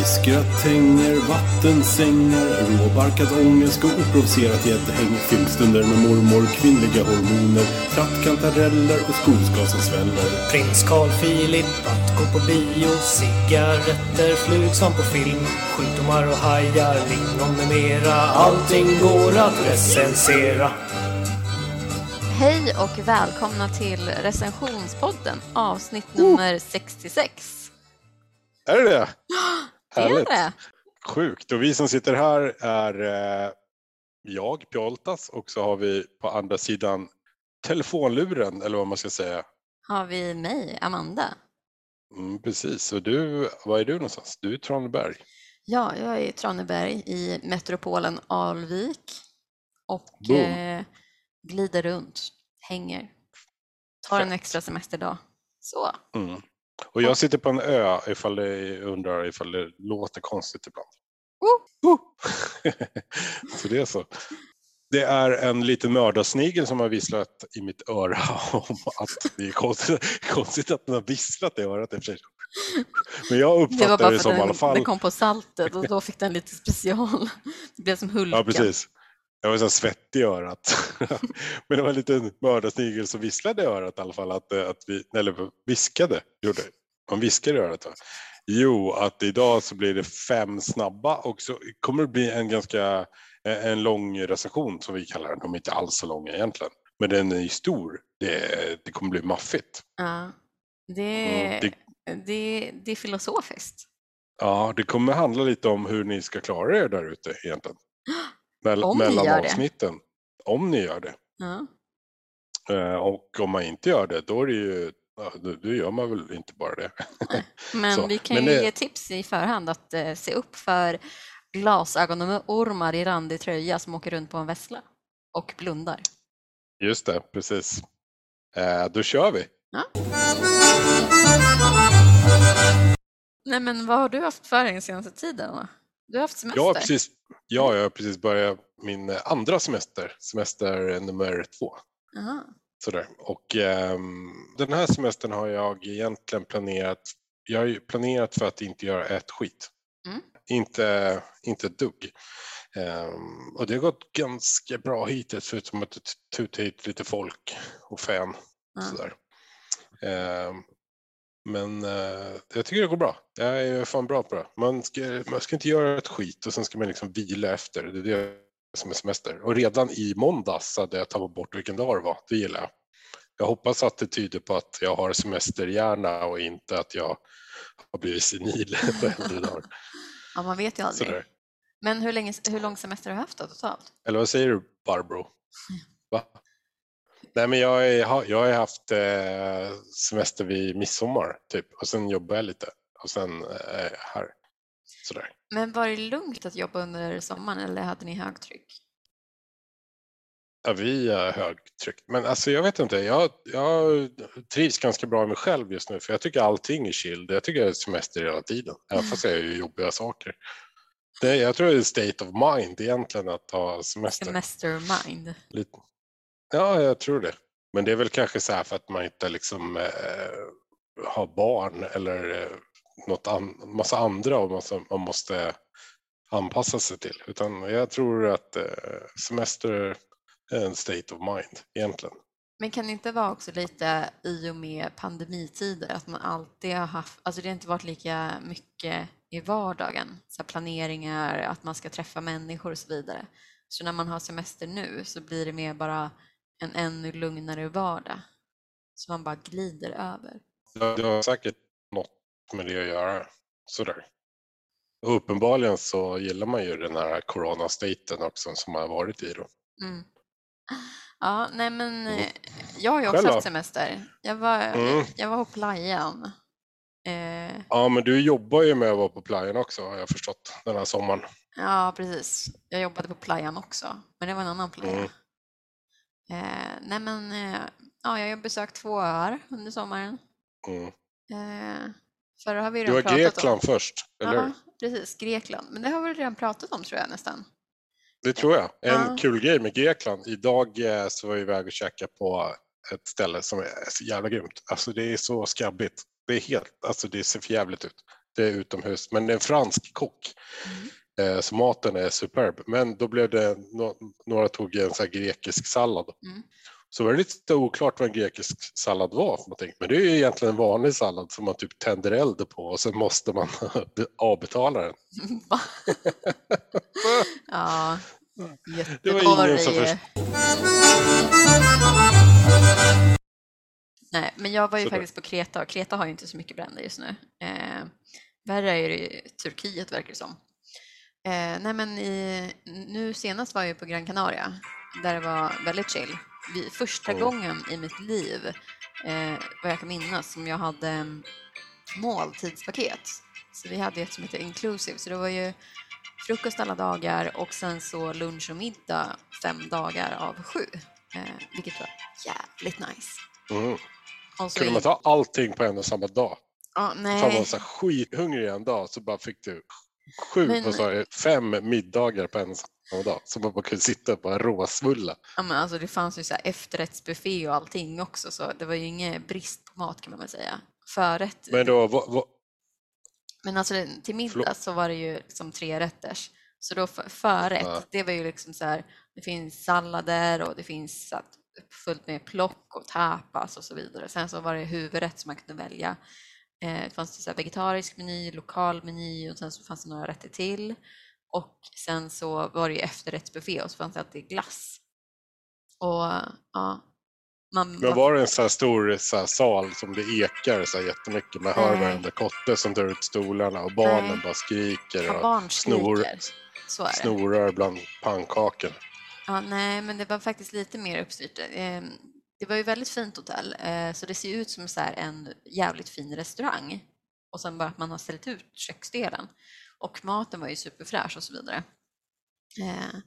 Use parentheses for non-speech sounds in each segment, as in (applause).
Fiskgratänger, vattensängar, råbarkad ångest och oprovocerat gäddhäng. Filmstunder med mormor, kvinnliga hormoner, trattkantareller och skogsgas som sväller. Prins Carl Philip att gå på bio Cigaretter, flugsvamp på film Sjukdomar och hajar, lingon med mera Allting går att recensera Hej och välkomna till recensionspodden avsnitt nummer 66. Är det det? (gasps) Det är Härligt. det. Sjukt. Och vi som sitter här är eh, jag, Pjoltas, och så har vi på andra sidan telefonluren, eller vad man ska säga. Har vi mig, Amanda. Mm, precis. Och du, var är du någonstans? Du är i Traneberg. Ja, jag är i Traneberg i metropolen Alvik och eh, glider runt, hänger, tar en Fett. extra semesterdag. Så. Mm. Och jag sitter på en ö ifall det undrar ifall det låter konstigt ibland. Oh. Oh. (laughs) så det är så. Det är en liten mördarsnigel som har visslat i mitt öra (laughs) om att det är konstigt, konstigt att den har visslat i örat i och för sig. Men jag Det uppfattar det, för som att i alla den, fall. den kom på saltet och då fick den lite special. Det blev som Hulken. Ja, precis. Jag var så svettig i örat. (laughs) Men det var en liten mördarsnigel som visslade i örat i alla fall. Att, eh, att vi, eller viskade, gjorde man viskade i örat. Va? Jo, att idag så blir det fem snabba och så kommer det bli en ganska eh, en lång recension som vi kallar den. De är inte alls så långa egentligen. Men den är ju stor. Det, det kommer bli maffigt. Ja. Det, Mm, det- det, det är filosofiskt. Ja, det kommer handla lite om hur ni ska klara er där ute egentligen. (gasps) (gasps) Mell- Om ni mellan gör det. avsnitten. Om ni gör det. Ja. Eh, Och om man inte gör det, då är det ju, ja, då, gör man väl inte bara det. (laughs) Men vi kan men ju det- ge tips i förhand att eh, se upp för glasögonormar i randig tröja som åker runt på en vessla och blundar. Just det, precis. Eh, då kör vi. Nej men vad har du haft för dig den senaste tiden? Du har haft semester? Jag har precis, ja, jag har precis börjat min eh, andra semester, semester nummer två. Aha. Sådär. Och ehm, den här semestern har jag egentligen planerat, jag har ju planerat för att inte göra ett skit. Mm. Inte, inte ett dugg. Ehm, och det har gått ganska bra hittills förutom att det tutar hit lite folk och fan. Sådär. Ehm, men eh, jag tycker det går bra. Jag är fan bra på det. Man ska, man ska inte göra ett skit och sen ska man liksom vila efter. Det är det som är semester. Och redan i måndags hade jag tagit bort vilken dag det var. Det gillar jag. Jag hoppas att det tyder på att jag har semesterhjärna och inte att jag har blivit senil (laughs) på äldre dagar. (laughs) Ja, man vet ju aldrig. Sådär. Men hur, länge, hur lång semester har du haft då totalt? Eller vad säger du Barbro? (laughs) Va? Nej men jag, är, har- jag har haft eh, semester vid midsommar typ och sen jobbar jag lite och sen eh, här. Sådär. Men var det lugnt att jobba under sommaren eller hade ni högtryck? Ja, vi är högtryck. Men alltså jag vet inte, jag, jag trivs ganska bra med mig själv just nu för jag tycker allting är chill. Jag tycker jag är semester hela tiden, (laughs) även fast jag gör jobbiga saker. Det, jag tror det är state of mind egentligen att ha semester. Semester mind. Lite. Ja, jag tror det. Men det är väl kanske så här för att man inte liksom eh, har barn eller eh, något an- massa andra och massa, man måste anpassa sig till. Utan jag tror att eh, semester är en state of mind egentligen. Men kan det inte vara också lite i och med pandemitider att man alltid har haft, alltså det har inte varit lika mycket i vardagen, så här planeringar, att man ska träffa människor och så vidare. Så när man har semester nu så blir det mer bara en ännu lugnare vardag. Så man bara glider över. Det har säkert något med det att göra. Sådär. Och uppenbarligen så gillar man ju den här coronastaten också som har varit i då. Mm. Ja, nej men Mm. eh, jag har ju också Själv haft semester. Jag var, Mm. jag var på playan. Eh, Ja, men du jobbar ju med att vara på playen också har jag förstått den här sommaren. Ja, precis. Jag jobbade på playan också, men det var en annan playa. Mm. Eh, nej, men eh, ja, jag har besökt två öar under sommaren. Mm. Eh, förra har vi Du redan var pratat Grekland om. först, eller? Ja, precis. Grekland. Men det har vi redan pratat om tror jag nästan. Det tror jag. En Ja. kul grej med Grekland. Idag eh, så var jag iväg och käkade på ett ställe som är så jävla grymt. Alltså det är så skabbigt. Det är helt, alltså det ser för jävligt ut. det är utomhus, men det är en fransk kock. Eh, så maten är superb. Men då blev det, några tog en här grekisk sallad. Mm. Så var det lite oklart vad en grekisk sallad var för någonting. Men det är ju egentligen en vanlig sallad som man typ tänder eld på och sen måste man (laughs) avbetala den. (laughs) Ja, Det var ingen som Göteborg. förstod. Nej, men jag var ju Sådär. faktiskt på Kreta och Kreta har ju inte så mycket bränder just nu. Eh, värre är det i Turkiet verkar det som. Eh, nej men i, nu senast var jag på Gran Canaria där det var väldigt chill. Vi, första Mm. gången i mitt liv, eh, vad jag kan minnas, som jag hade måltidspaket. Så vi hade ett som heter inclusive, så det var ju frukost alla dagar och sen så lunch och middag fem dagar av sju. Eh, vilket var jävligt nice. Mm. Och så Kunde man ta allting på en och samma dag? Man nej. var så här skithungrig en dag så bara fick du sju, Men- vad sa jag, fem middagar på en samma dag. Så man bara kunde sitta och bara råsvulla. Ja, men alltså, det fanns ju så här efterrättsbuffé och allting också, så det var ju ingen brist på mat kan man väl säga. Förrätt, Men då, vad, vad, men alltså till middag så var det ju liksom tre rätters. Så då för, förrätt, Ja. det var ju liksom så här, det finns sallader och det finns fullt med plock och tapas och så vidare. Sen så var det huvudrätt som man kunde välja. Eh, det fanns det så vegetarisk meny, lokal meny och sen så fanns det några rätter till. Och sen så var det ju efterrättsbuffé och så fanns det alltid glass. Och ja, man men var det en så här stor så här sal som det ekar så här jättemycket? Man hör varenda kotte som drar ut stolarna och barnen Nej. bara skriker Ja, och barn snor, snorar bland pannkakorna. Ja, nej, men det var faktiskt lite mer uppstyrt. Det var ju väldigt fint hotell, eh, så det ser ju ut som så här en jävligt fin restaurang. Och sen bara att man har ställt ut köksdelen. Och maten var ju superfräsch och så vidare. Eh,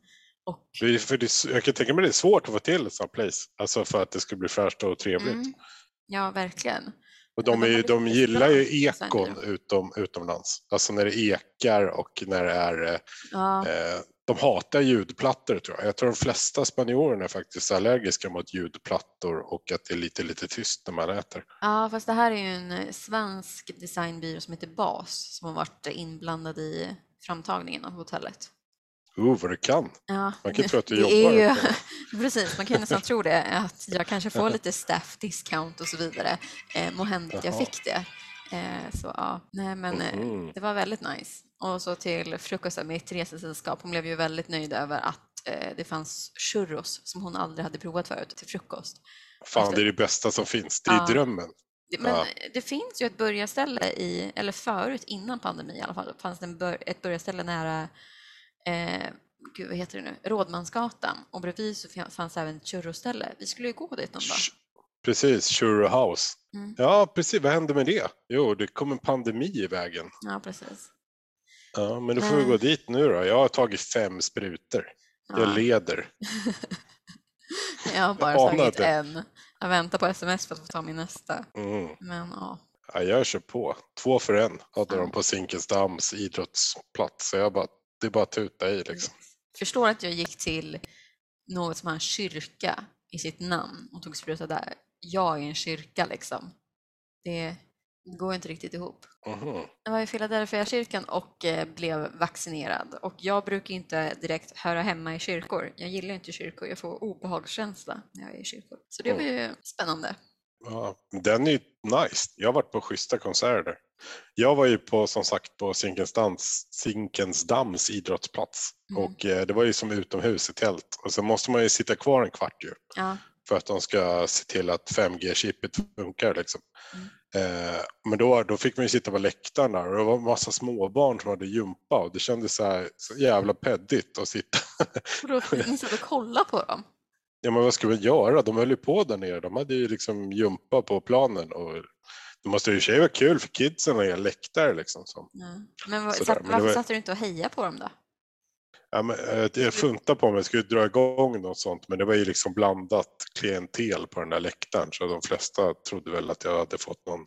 Och, Det är- För det, jag kan tänka mig det är svårt att få till ett sånt place. Alltså för att det ska bli fräscht och trevligt. mm, ja, verkligen. Och de, är, ju- de lite gillar ju ekon utom, utomlands. Alltså när det ekar och när det är... eh, Ja, Eh, de hatar ljudplattor tror jag. Jag tror de flesta spanjorerna är faktiskt allergiska mot ljudplattor och att det är lite, lite tyst när man äter. ja, fast det här är ju en eh, svensk designbyrå som heter BAS som har varit inblandad i framtagningen av hotellet. Oh, vad du kan! Ja, Man kan tro att du jobbar. Ju, (laughs) precis, man kan ju nästan tro det, att jag kanske får lite staff discount och så vidare. Eh, må hända att jag fick det. Eh, så ja, nej men Mhm. det var väldigt nice. Och så till frukosten med ett resesällskap, hon blev ju väldigt nöjd över att eh, det fanns churros som hon aldrig hade provat förut till frukost. Fan, det är det bästa som finns. Det är Ja. drömmen. Men Ja. det finns ju ett börjarställe i, eller förut innan pandemi i alla fall, fanns det bör, ett börjarställe nära eh, gud, vad heter det nu? Rådmansgatan och bredvid så fanns även ett churroställe. Vi skulle ju gå dit någon dag. Precis, Churro House. Mm. Ja, precis. Vad hände med det? Jo, det kom en pandemi i vägen. Ja, precis. Ja, men då får vi Men- gå dit nu då. Jag har tagit fem sprutor. Jag Ja, leder. (laughs) jag har bara Jag tagit anade. en. Jag väntar på sms för att få ta min nästa. Mm. Men ja, Ja, jag kör på. Två för en hade Ja. de på Zinkensdamms idrottsplats. Så jag bara, det är bara att tuta i liksom. förstår att jag gick till något som har en kyrka i sitt namn och tog spruta där. Jag är en kyrka liksom. Det går inte riktigt ihop. Mhm. Jag var i Philadelphia kyrkan och eh, blev vaccinerad. Och jag brukar inte direkt höra hemma i kyrkor. Jag gillar inte kyrkor. Jag får obehagskänsla när jag är i kyrkor. Så det var ju spännande. Ja, den är ju nice. Jag har varit på schyssta konserter. Jag var ju på, som sagt, på Zinkensdamms idrottsplats. Mm. Och eh, det var ju som utomhus i tält. Och så måste man ju sitta kvar en kvart ju. Ja, För att de ska se till att 5G-chippet funkar liksom. Mm. Eh, men då, då fick man ju sitta på läktaren där och det var en massa småbarn som hade gympa och det kändes så, här, så jävla peddigt att sitta. och då ni satt och kollade på dem. Ja men vad ska man göra? De höll ju på där nere. De hade ju liksom gympa på planen och det måste ju i och för sig vara kul för kidsen att läktare liksom. Så. Ja. Men, Sådär, satt, varför var- satt du inte och hejade på dem då? Ja, men, eh, jag funtade på om jag skulle dra igång något sånt men det var ju liksom blandat klientel på den där läktaren så de flesta trodde väl att jag hade fått någon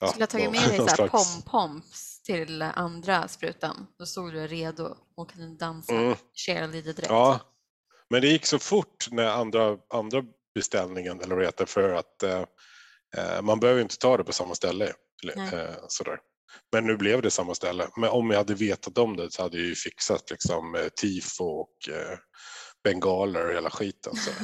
ja, skulle ha tagit med dig (laughs) någon så här slags- pom-poms till andra sprutan. Då stod du redo och kunde dansa Mm. cheerleader direkt. Ja, men det gick så fort när andra, andra beställningen eller vad det heter för att eh, eh, man behöver inte ta det på samma ställe. Eller, eh, sådär. Men nu blev det samma ställe. Men om jag hade vetat om det så hade jag ju fixat liksom eh, tifo och eh, bengaler och hela skiten. Så. (laughs)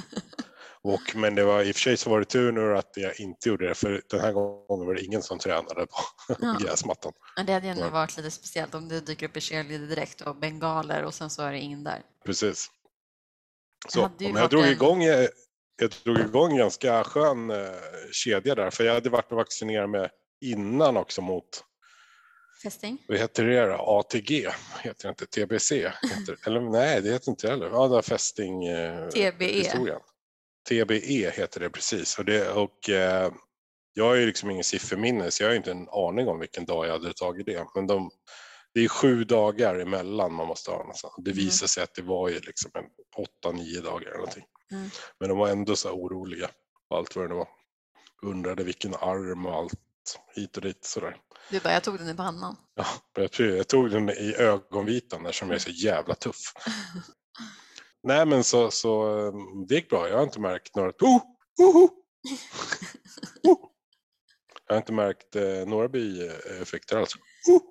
Och, men det var, i och för sig så var det tur nu att jag inte gjorde det för den här gången var det ingen som tränade på Ja. (laughs) gräsmattan. Men det hade ju ändå Ja. varit lite speciellt om det dyker upp i cheerleader direkt och bengaler och sen så är det ingen där. Precis. Så, jag varit drog en- igång, eh, jag drog igång ganska skön eh, kedja där för jag hade varit och vaccinerat mig innan också mot Fästing? vad heter det då? ATG, heter det inte TBC? Heter, eller nej, det heter inte heller. Ja, det är fästing eh, TBE. historien. TBE heter det precis. Och, det, och eh, jag har ju liksom ingen sifferminne så jag har inte en aning om vilken dag jag hade tagit det. Men de, det är sju dagar emellan man måste ha någonstans. Det Mm. visar sig att det var ju liksom en åtta, nio dagar eller någonting. Mm. Men de var ändå så här oroliga och allt vad det var. Undrade vilken arm och allt hit och dit sådär. Du bara, jag tog den i pannan. Ja, jag, tog den i ögonvitan eftersom jag är så jävla tuff. (laughs) Nej men så, så eh, det gick bra. Jag har inte märkt några... Oh, oh, oh. Oh. Jag har inte märkt eh, några bieffekter alls. Oh.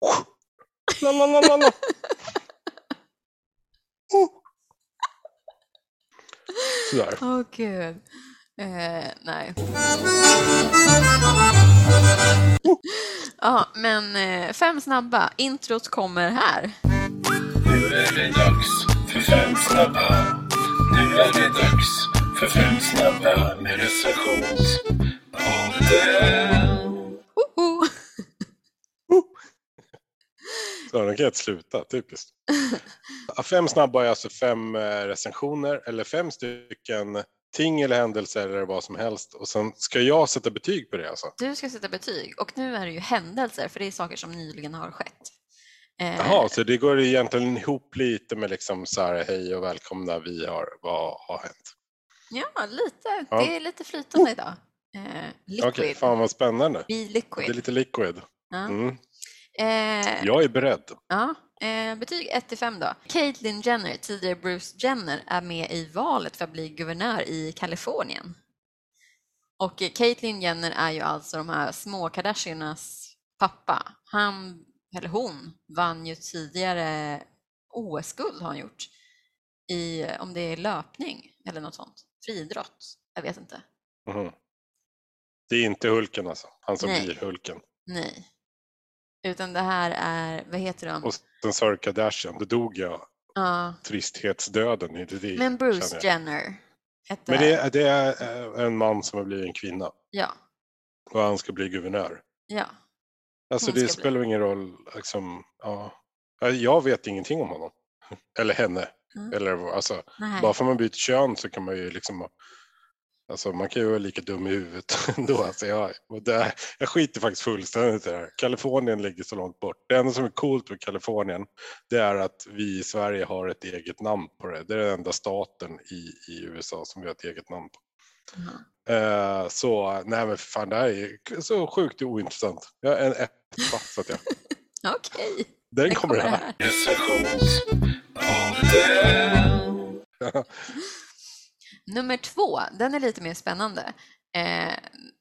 Oh. La, la, la, la, la. Oh. Sådär. Åh gud. Eh, nej. (laughs) Ja, men eh, fem snabba. Introt kommer här. Nu är det dags för fem snabba. Nu är det dags för fem snabba med recensionspodden. (laughs) Kan inte sluta, typiskt. (laughs) Fem snabba är alltså fem eh, recensioner eller fem stycken ting eller händelser eller vad som helst. Och sen ska jag sätta betyg på det alltså. Du ska sätta betyg och nu är det ju händelser för det är saker som nyligen har skett. Eh, Jaha, så det går egentligen ihop lite med liksom så här hej och välkomna, vi har, vad har hänt? Ja, lite. Ja. Det är lite flytande idag. Eh, liquid. Okej, fan vad spännande. Be Det är liquid. lite liquid. Ja. Mm. Eh, Jag är beredd. Ja, eh, betyg 1 till 5 då. Caitlyn Jenner, tidigare Bruce Jenner, är med i valet för att bli guvernör i Kalifornien. Och Caitlyn Jenner är ju alltså de här små Kardashianas pappa. Han, eller hon, vann ju tidigare OS-guld har han gjort. I, om det är löpning eller något sånt. Friidrott. Jag vet inte. Mhm. Det är inte Hulken alltså, han som Nej. blir Hulken. Nej. Utan det här är, vad heter de? Och sen sa du Kardashian, då dog jag Ja, tristhetsdöden. i det, men Bruce. Jenner. Hette, Men det, är- det är eh, en man som har blivit en kvinna Ja, och han ska bli guvernör. ja. Alltså Hon det ska bli. spelar ingen roll, liksom, ja. Ja, Jag vet ingenting om honom. (laughs) Eller henne. Mm. Eller vad- alltså, Nej. bara för man byter kön så kan man ju liksom, alltså man kan ju vara lika dum i huvudet (laughs) ändå. Alltså jag, och det, jag skiter faktiskt fullständigt i det här. Kalifornien ligger så långt bort. Det enda som är coolt med Kalifornien, det är att vi i Sverige har ett eget namn på det. Det är den enda staten i, i USA som vi har ett eget namn på. Mhm. Eh, så nej men för fan det här är så sjukt ointressant. Jag är en etta så att jag. (laughs) Okej, Den det kommer kommer här. här. (laughs) Nummer två, den är lite mer spännande. Eh,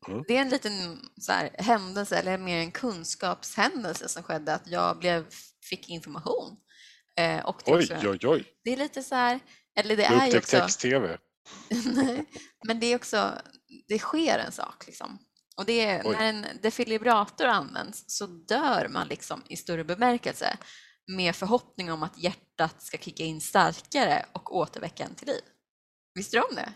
Mm. Det är en liten så här, händelse, eller mer en kunskapshändelse som skedde, att jag blev, fick information. Eh, och det, är Oj, också, oj, oj. det är lite så här, eller det är ju också... text-tv. (laughs) Men det är också, det sker en sak liksom. Och det är, Oj. när en defibrillator används så dör man liksom i större bemärkelse med förhoppning om att hjärtat ska kicka in starkare och återväcka en till liv. Visste du om det?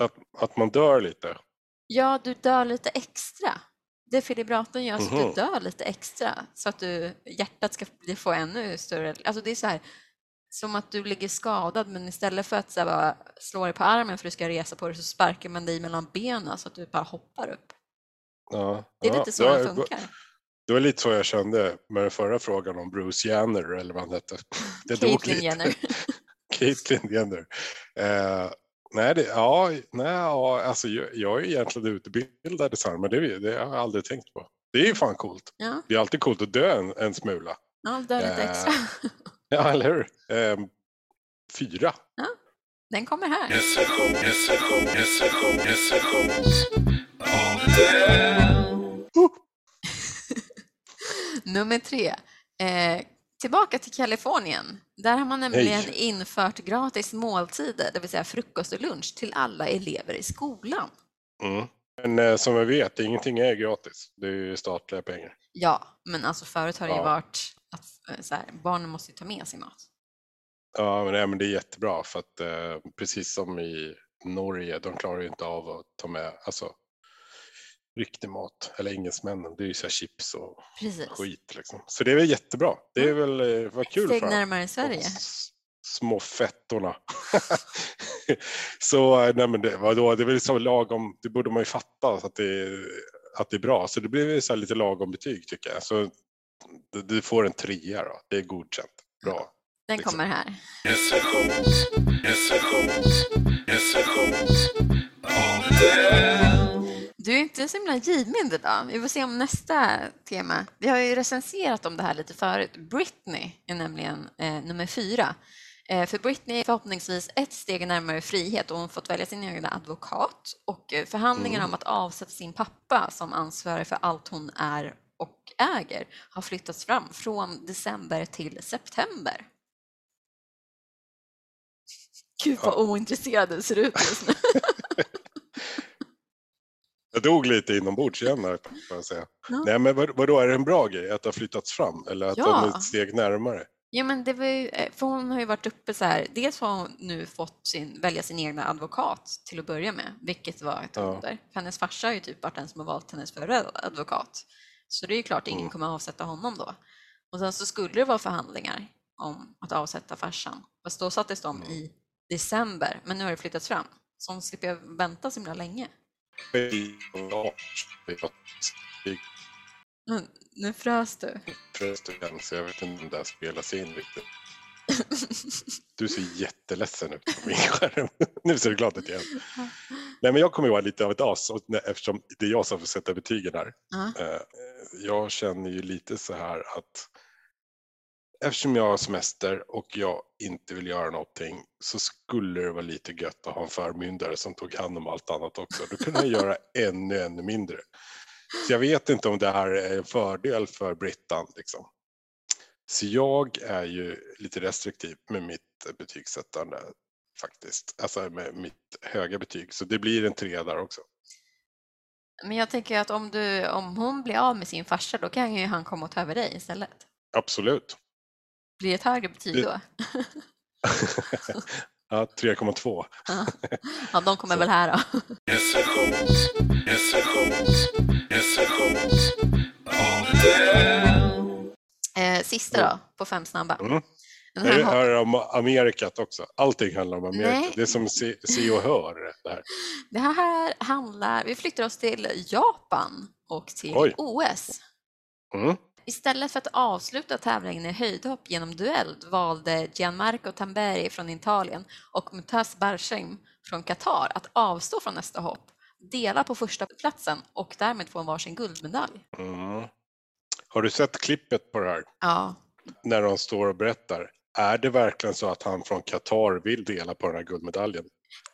Att, att man dör lite. Ja, du dör lite extra. Defibrillatorn gör så att Mhm. du dör lite extra så att du, hjärtat ska få ännu större... Alltså det är så här, som att du ligger skadad men istället för att så här, slå dig på armen för att du ska resa på dig så sparkar man dig mellan benen så att du bara hoppar upp. Ja, Det är ja. lite så det det funkar. Det var lite så jag kände med den förra frågan om Bruce Jenner eller vad han hette. (laughs) Det dog lite. Jenner. (laughs) (laughs) Caitlyn Jenner. Eh, nej, det, ja, nej, ja, alltså jag, jag är egentligen utbildad i men det, det har jag aldrig tänkt på. Det är ju fan coolt. Ja. Det är alltid coolt att dö en, en smula. Ja, dö lite eh, extra. (laughs) ja, eller hur? Eh, fyra. Ja, den kommer här. (laughs) Nummer tre. Eh, tillbaka till Kalifornien. Där har man nämligen Hej. infört gratis måltider, det vill säga frukost och lunch, till alla elever i skolan. Mm. Men eh, som vi vet, ingenting är gratis. Det är ju statliga pengar. Ja, men alltså förut har det ju Ja. varit att eh, så här, barnen måste ju ta med sig mat. Ja, men, nej, men det är jättebra för att eh, precis som i Norge, de klarar ju inte av att ta med alltså, riktig mat, eller engelsmännen, det är ju så här chips och Precis. skit liksom. Så det är väl jättebra. Det är väl, eh, vad kul Steg för närmare Sverige. Små fettorna. (laughs) så eh, nej men det, vadå, det är väl så lagom, det borde man ju fatta så att det, är- att det är bra. Så det blir väl så här lite lagom betyg tycker jag. Så du, du får en trea då, det är godkänt. Bra. Den liksom. kommer här. Recensions, recensions, recensions. Du är så himla givmild idag. Vi får se om nästa tema. Vi har ju recenserat om det här lite förut. Britney är nämligen eh, nummer fyra. Eh, för Britney är förhoppningsvis ett steg närmare frihet och hon fått välja sin egen advokat och eh, förhandlingarna om att avsätta sin pappa som ansvarig för allt hon är och äger har flyttats fram från december till september. Gud vad ointresserad du ser ut just nu. (laughs) Jag dog lite inombords igen här, får jag säga. Ja. Nej, men vad, vadå, är det en bra grej att det har flyttats fram eller att Ja. de är ett steg närmare? Ja, men det var ju, eh, för hon har ju varit uppe så här. Dels har hon nu fått sin, välja sin egna advokat till att börja med, vilket var ett Ja. under. Hennes farsa har ju typ varit den som har valt hennes förra advokat. Så det är ju klart att ingen Mm. kommer avsätta honom då. Och sen så skulle det vara förhandlingar om att avsätta farsan. Fast då sattes de Mm. i december, men nu har det flyttats fram. Så hon slipper vänta så himla länge. Men nu frös du. igen, så jag vet inte om det här spelas in riktigt. Du ser jätteledsen ut på min skärm. Nu ser du glad ut igen. Nej, men jag kommer ju vara lite av ett as eftersom det är jag som får sätta betygen här. Eh, Jag känner ju lite så här att eftersom jag har semester och jag inte vill göra någonting så skulle det vara lite gött att ha en förmyndare som tog hand om allt annat också. Då kunde jag göra (laughs) ännu, ännu mindre. Så jag vet inte om det här är en fördel för Brittan. Liksom. Så jag är ju lite restriktiv med mitt betygssättande faktiskt. Alltså med mitt höga betyg. Så det blir en tre där också. Men jag tänker att om, du, om hon blir av med sin farsa, då kan ju han komma och ta över dig istället. Absolut. Blir det ett högre betyg då? (laughs) ja, 3,2. Ja, de kommer Så. väl här då. Eh, sista då, på fem snabba. Mm. Den Är här här om Amerikat också? Allting handlar om Amerika. Nej. Det är som se, se och hör. Det här. det här handlar, vi flyttar oss till Japan och till Oj. OS. Mm. Istället för att avsluta tävlingen i höjdhopp genom duell valde Gianmarco Tamberi från Italien och Mutaz Barshim från Qatar att avstå från nästa hopp, dela på första platsen och därmed få en varsin guldmedalj. Mm. Har du sett klippet på det här? Ja, När de står och berättar. Är det verkligen så att han från Qatar vill dela på den här guldmedaljen?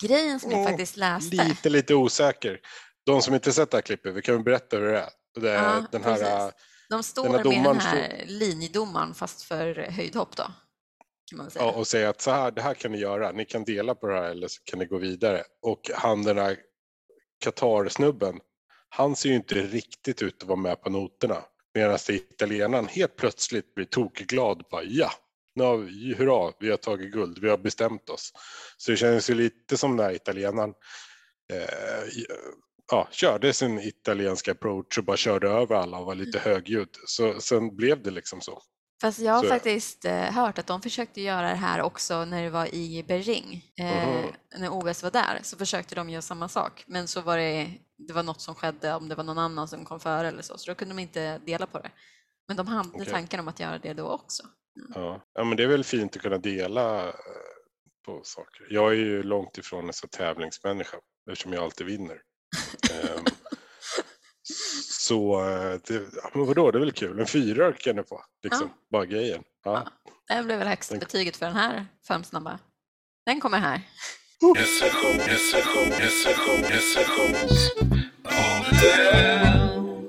grejen som jag Åh, faktiskt läste. Lite, lite osäker. De som inte sett det här klippet, vi kan väl berätta hur det är. Det Ja, den här, precis. De står den med den här linjedomaren fast för höjdhopp då, ja, och säga att så här, det här kan ni göra. Ni kan dela på det här eller så kan ni gå vidare. Och han den här Qatar-snubben, han ser ju inte riktigt ut att vara med på noterna. Medan italienaren helt plötsligt blir tokglad. Bara, ja, nu har vi, hurra, vi har tagit guld, vi har bestämt oss. Så det känns ju lite som den här italienaren eh, ja, körde sin italienska approach och bara körde över alla och var lite högljudd. Så sen blev det liksom så. Fast jag har Så- faktiskt eh, hört att de försökte göra det här också när det var i Beijing. Eh, Mhm. När OS var där så försökte de göra samma sak. Men så var det, det var något som skedde, om det var någon annan som kom före eller så, så då kunde de inte dela på det. Men de hade Okej. tankar om att göra det då också. Ja. ja, men det är väl fint att kunna dela eh, på saker. Jag är ju långt ifrån en så tävlingsmänniska eftersom jag alltid vinner. Ehm, så eh, det, ja, men vadå, det är väl kul. En fyra kan du få, liksom. Bara grejen. Ja. Det här blev väl högsta betyget för den här fem snabba. Den kommer här.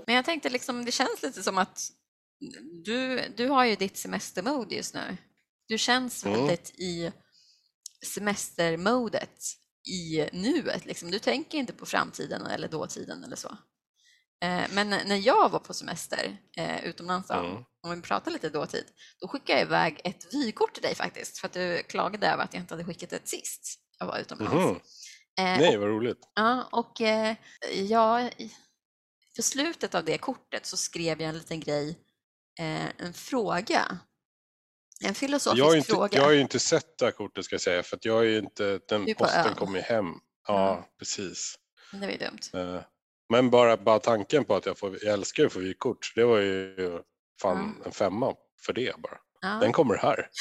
Men jag tänkte liksom, det känns lite som att du, du har ju ditt semestermode just nu. Du känns Mm. väldigt i semestermodet i nuet. Liksom. Du tänker inte på framtiden eller dåtiden eller så. Eh, Men när jag var på semester eh, utomlands, Mm. om vi pratar lite dåtid, då skickade jag iväg ett vykort till dig faktiskt, för att du klagade över att jag inte hade skickat ett sist jag var utomlands. Mhm. Eh, Nej, vad roligt. Ja, och eh, jag, för slutet av det kortet så skrev jag en liten grej, eh, en fråga. En filosofisk Jag inte, fråga. jag har ju inte sett det här kortet ska jag säga, för att jag är ju inte, den är posten kommer ju hem. Ja, precis. Det var ju dumt. Eh, Men bara, bara tanken på att jag, får, jag älskar ju att få vykort, det var ju fan en femma för det bara. Ja. Den kommer här. (laughs)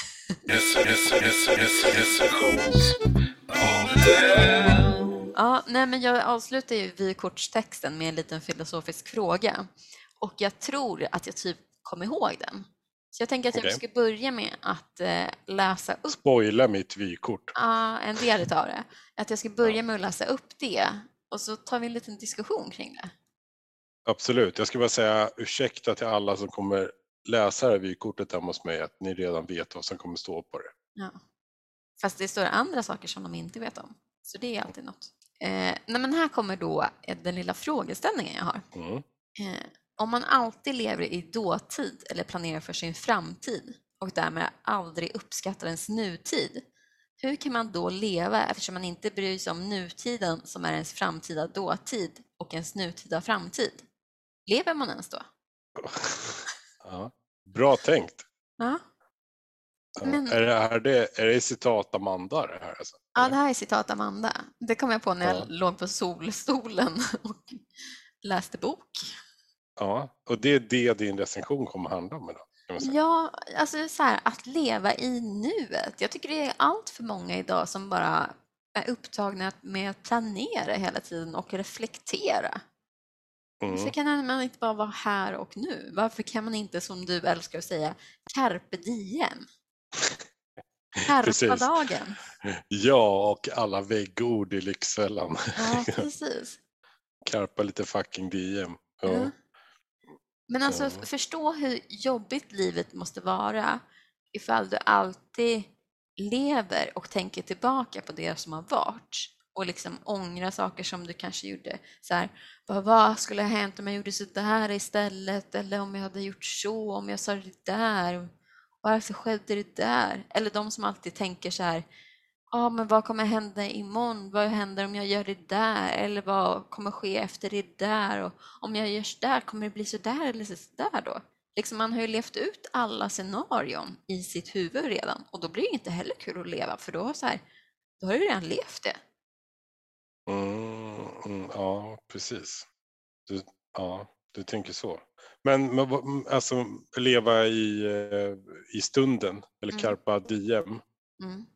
Ja, nej, men jag avslutar ju vykortstexten med en liten filosofisk fråga. Och jag tror att jag typ kom ihåg den. Så jag tänker att jag Okej. ska börja med att eh, läsa upp Spoila mitt vykort. ah, en del utav det. Att jag ska börja med att läsa upp det och så tar vi en liten diskussion kring det. Absolut. Jag ska bara säga ursäkta till alla som kommer läsa det här vykortet hemma hos mig, att ni redan vet vad som kommer stå på det. Ja. Fast det står andra saker som de inte vet om. Så det är alltid något. Eh, nej, men här kommer då eh, den lilla frågeställningen jag har. Mm. Eh, om man alltid lever i dåtid eller planerar för sin framtid och därmed aldrig uppskattar ens nutid, hur kan man då leva eftersom man inte bryr sig om nutiden som är ens framtida dåtid och ens nutida framtid? Lever man ens då? (laughs) Ja. Bra tänkt. Ja. Men- Är, det här det, är det citat Amanda det här? Alltså? ja det här är citat Amanda. Det kom jag på när jag Ja. låg på solstolen (laughs) och läste bok. Ja, och det är det din recension kommer handla om idag. Ja, alltså så här, att leva i nuet. Jag tycker det är allt för många idag som bara är upptagna med att planera hela tiden och reflektera. Varför Mm. kan man inte bara vara här och nu? Varför kan man inte, som du älskar att säga, carpe diem? (laughs) Carpa dagen. Ja, och alla väggord i Lyxfällan. Ja, precis. (laughs) Karpa lite fucking DM. Ja. Ja. Men alltså f- förstå hur jobbigt livet måste vara ifall du alltid lever och tänker tillbaka på det som har varit och liksom ångra saker som du kanske gjorde. Så här, vad, vad skulle ha hänt om jag gjorde så där istället? Eller om jag hade gjort så, om jag sa det där? Varför skedde det där? Eller de som alltid tänker så här, ja men vad kommer hända imorgon? Vad händer om jag gör det där? Eller vad kommer ske efter det där? Och om jag gör så där, kommer det bli så där eller så där då? Liksom man har ju levt ut alla scenarion i sitt huvud redan och då blir det inte heller kul att leva för då, så här, då har du redan levt det. Mm, mm, ja, precis. Du, ja, du tänker så. Men, men mm, alltså leva i, eh, i stunden, eller Mm. carpa diem. Mm.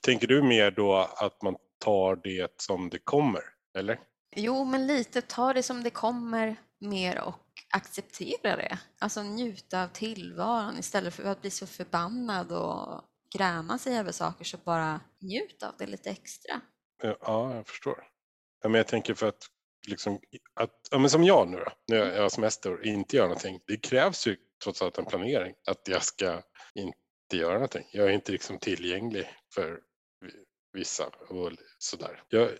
Tänker du mer då att man tar det som det kommer, eller? Jo, men lite ta det som det kommer mer och acceptera det. Alltså njuta av tillvaron istället för att bli så förbannad och gräma sig över saker så bara njut av det lite extra. Ja, Ja, jag förstår. Ja, men jag tänker för att, liksom, att ja, men som jag nu då, när jag har semester och inte gör någonting. Det krävs ju trots allt en planering att jag ska inte göra någonting. Jag är inte liksom tillgänglig för vi- vissa och sådär. Jag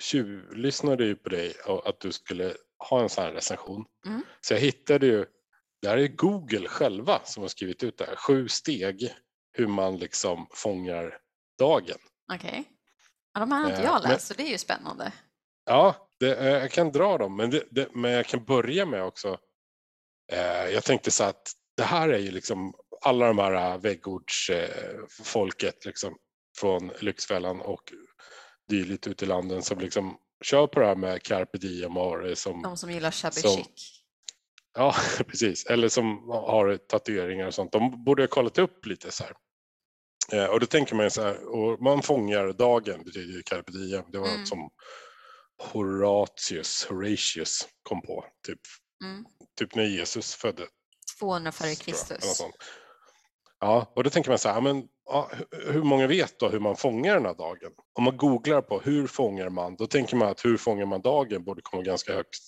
tjuvlyssnade ju på dig och att du skulle ha en sån här recension. Mm. Så jag hittade ju, det här är Google själva som har skrivit ut det här, sju steg hur man liksom fångar dagen. Okej. Ja, de här har inte Eh, jag men- läst, så det är ju spännande. Ja, det, eh, jag kan dra dem, men, det, det, men jag kan börja med också. Eh, jag tänkte så att det här är ju liksom alla de här väggordsfolket eh, folket liksom, från Lyxfällan och dylikt ute i landen som liksom kör på det här med carpe diem och har det som, De som gillar shabby Som- chic. ja (laughs) precis, eller som har tatueringar och sånt. De borde ha kollat upp lite så här. Eh, och då tänker man så här, och man fångar dagen betyder ju carpe diem. Det var Mm. något som Horatius, Horatius kom på, typ, Mm. typ när Jesus föddes. 200 före Kristus. Ja, och då tänker man så här, men, ja, hu- hur många vet då hur man fångar den här dagen? Om man googlar på hur fångar man, då tänker man att hur fångar man dagen borde komma ganska högt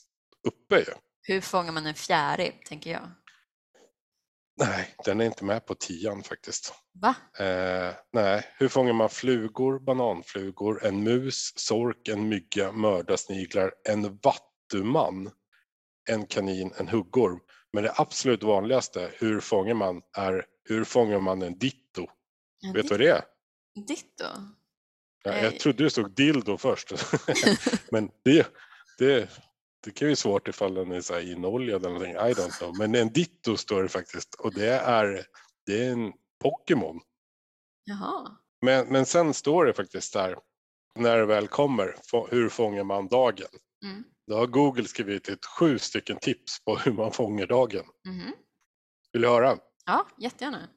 uppe ju. Hur fångar man en fjäril, tänker jag. Nej, den är inte med på tian faktiskt. Va? Eh, nej, hur fångar man flugor, bananflugor, en mus, sork, en mygga, mördarsniglar, en vattuman, en kanin, en huggorm. Men det absolut vanligaste, hur fångar man, är hur fångar man en ditto? En Vet du vad det är? Ditto? Ja, Nej. jag trodde det stod dildo först. (laughs) Men det, det, det kan ju vara svårt ifall den är så här inoljad eller någonting. I don't know. Men en ditto står det faktiskt och det är, det är en Pokémon. Jaha. Men, men sen står det faktiskt där, när det väl kommer, få- hur fångar man dagen? Mm. Då har Google skrivit ett sju stycken tips på hur man fångar dagen. Mhm. Vill du höra? Ja, jättegärna.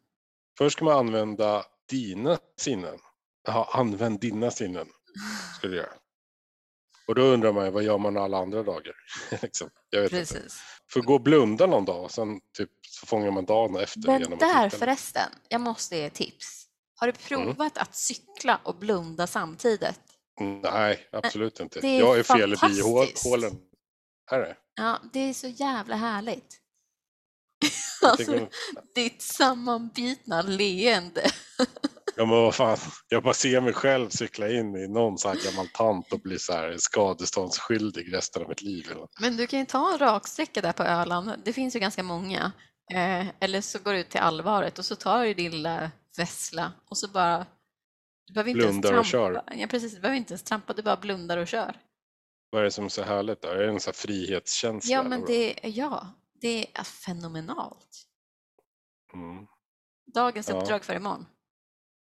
Först ska man använda dina sinnen. Jaha, använd dina sinnen. Ska du göra. Och då undrar man ju, vad gör man alla andra dagar? (laughs) liksom. Jag vet inte. Precis. För gå och blunda någon dag och sen typ, så fångar man dagen efter. Men genom att där titta. förresten, jag måste ge tips. Har du Mm. provat att cykla och blunda samtidigt? Nej, absolut inte. det är jag är fel i bihålen. Är det? Ja, det är så jävla härligt. Alltså, ditt sammanbitna leende. Ja men vad fan, jag bara ser mig själv cykla in i någon så här gammal tant och bli så här skadeståndsskyldig resten av mitt liv. Men du kan ju ta en raksträcka där på Öland. Det finns ju ganska många. Eh, eller så går du ut till allvaret och så tar du din lilla vessla och så bara... Du behöver inte Blundar och kör. Ja, precis. Du behöver inte ens trampa, du bara blundar och kör. Vad är det som är så härligt då? Är det en sån här frihetskänsla? Ja, men det, ja, det är fenomenalt. Mm. Dagens Ja. uppdrag för imorgon.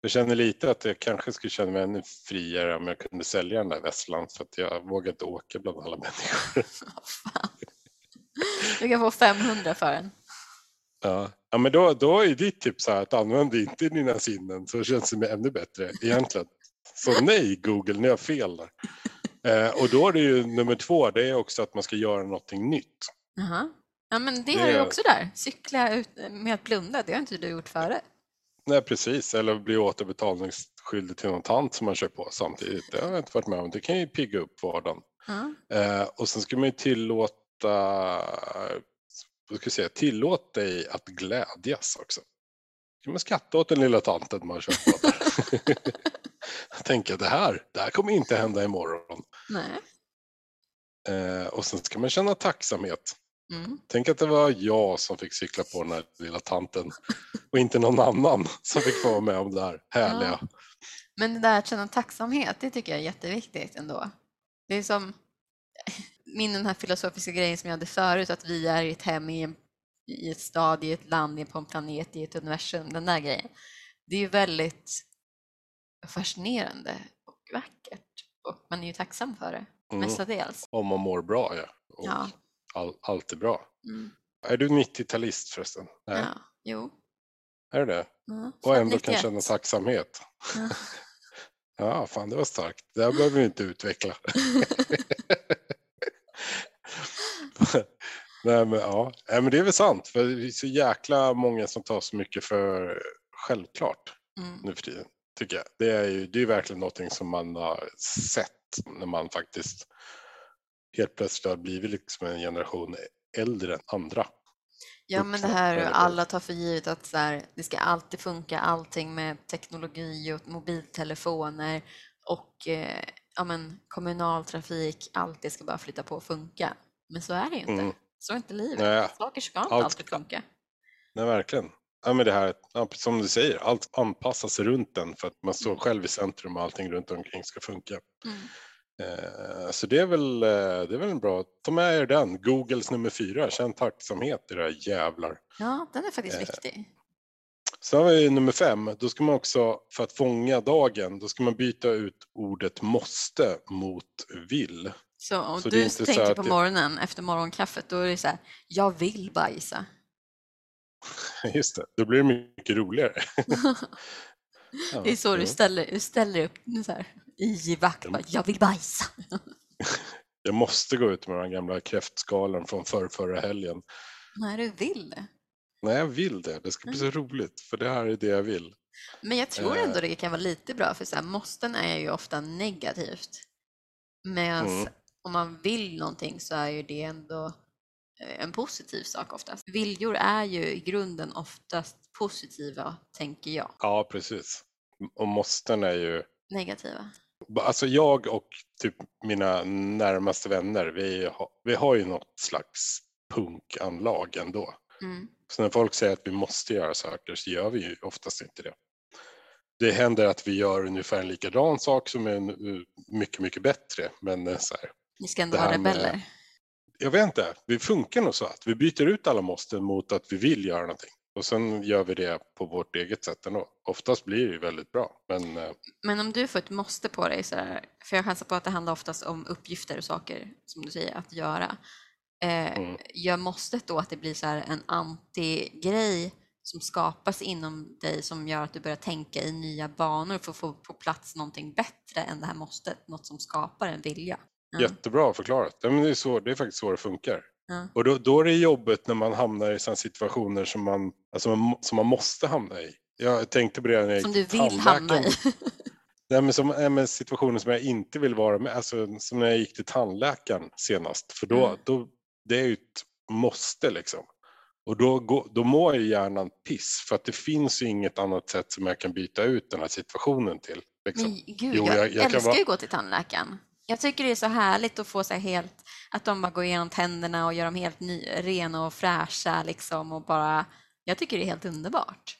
Jag känner lite att jag kanske skulle känna mig ännu friare om jag kunde sälja den där vässlan för att jag vågar inte åka bland alla människor. (laughs) Du kan få 500 för den. Ja, ja men då, då är ditt tips här att använd inte dina sinnen så känns det ännu bättre egentligen. Så nej Google, ni har fel där. Eh, och då är det ju nummer två, det är också att man ska göra någonting nytt. Jaha. Ja, men det Det är- också där. Cykla ut med att blunda, det har inte du gjort förut. Nej precis, eller bli återbetalningsskyldig till någon tant som man kör på samtidigt. Det har jag inte varit med om. Det kan ju pigga upp vardagen. Ja. Eh, och sen ska man ju tillåta, vad ska jag säga, tillåt dig att glädjas också. kan man skratta åt den lilla tanten man kör på (laughs) där. tänker det här, det här kommer inte hända imorgon. Nej. Eh, och sen ska man känna tacksamhet. Mm. Tänk att det var jag som fick cykla på den här lilla tanten och inte någon annan som fick få vara med om det här härliga. Men det där att känna tacksamhet, det tycker jag är jätteviktigt ändå. Det är som min den här filosofiska grejen som jag hade förut, att vi är i ett hem, i, en, i ett stad, i ett land, på en planet, i ett universum, den där grejen. Det är ju väldigt fascinerande och vackert och man är ju tacksam för det, Mm. mestadels. Om man mår bra ja. Och Ja. All, allt är bra. Mm. Är du 90-talist förresten? Nej. Ja, jo. Är det det? Ja, Och ändå kan 91. känna tacksamhet. Ja. (laughs) Ja, fan det var starkt. Det här behöver vi inte utveckla. (laughs) Nej, men, ja. Nej, men det är väl sant, för det är så jäkla många som tar så mycket för självklart Mm. nu för tiden. Tycker jag. Det är ju det är verkligen någonting som man har sett när man faktiskt helt plötsligt har blivit liksom en generation äldre än andra. Ja, men det här alla tar för givet att så här, det ska alltid funka, allting med teknologi och mobiltelefoner och eh, ja, men, kommunaltrafik, allt det ska bara flytta på och funka. Men så är det ju inte. Mm. Så är inte livet. Nej, Saker ska inte allt alltid funka. Nej, verkligen. Ja, men det här, som du säger, allt anpassas runt den för att man står själv i centrum och allting runt omkring ska funka. Mm. Eh, så det är, väl, eh, det är väl en bra, ta med er den, Googles nummer fyra, känn tacksamhet era jävlar. Ja, den är faktiskt Eh, viktig. Sen har vi nummer fem, då ska man också, för att fånga dagen, då ska man byta ut ordet måste mot vill. Så om så du så tänker på det- morgonen efter morgonkaffet, då är det så här, jag vill bajsa. (laughs) Just det, då blir det mycket roligare. (laughs) (laughs) Ja, det är så du ställer, ställer upp så här, i vakt, bara, jag vill bajsa. (laughs) Jag måste gå ut med den gamla kräftskalen från förr, förra helgen. Nej, du vill det. Nej, jag vill det. Det ska bli så roligt, för det här är det jag vill. Men jag tror Eh. ändå det kan vara lite bra, för så här, måsten är ju ofta negativt. Medan Mm. om man vill någonting så är ju det ändå eh, en positiv sak oftast. Viljor är ju i grunden oftast positiva, tänker jag. Ja, precis. Och måsten är ju Negativa. Alltså jag och typ mina närmaste vänner, vi har, vi har ju något slags punkanlag ändå. Mm. Så när folk säger att vi måste göra saker så gör vi ju oftast inte det. Det händer att vi gör ungefär en likadan sak som är mycket, mycket bättre. Men eh, så här, Ni ska ändå vara här med- rebeller. jag vet inte, vi funkar nog så att vi byter ut alla måsten mot att vi vill göra någonting. Och sen gör vi det på vårt eget sätt ändå. Oftast blir det ju väldigt bra. Men eh, Men om du får ett måste på dig, så där, för jag chansar på att det handlar oftast om uppgifter och saker, som du säger, att göra. Eh, Mm. Gör måstet då att det blir så här en anti-grej som skapas inom dig som gör att du börjar tänka i nya banor för att få på plats någonting bättre än det här måstet, något som skapar en vilja? Ja. jättebra förklarat. Det, är så, det är faktiskt så det funkar. Ja. Och då, då är det jobbigt när man hamnar i sådana situationer som man, alltså man, som man måste hamna i. Jag tänkte på det när jag Som du vill hamna i. (laughs) Nej, men som, nej, men situationer som jag inte vill vara med, alltså som när jag gick till tandläkaren senast. För då, Mm. då det är ju ett måste liksom. Och då, går- då mår ju hjärnan piss för att det finns ju inget annat sätt som jag kan byta ut den här situationen till. Liksom. Men gud, Jo, jag, jag- jag älskar ju att gå till tandläkaren. Jag tycker det är så härligt att få så helt, att de bara går igenom tänderna och gör dem helt ny, rena och fräscha liksom och bara, jag tycker det är helt underbart.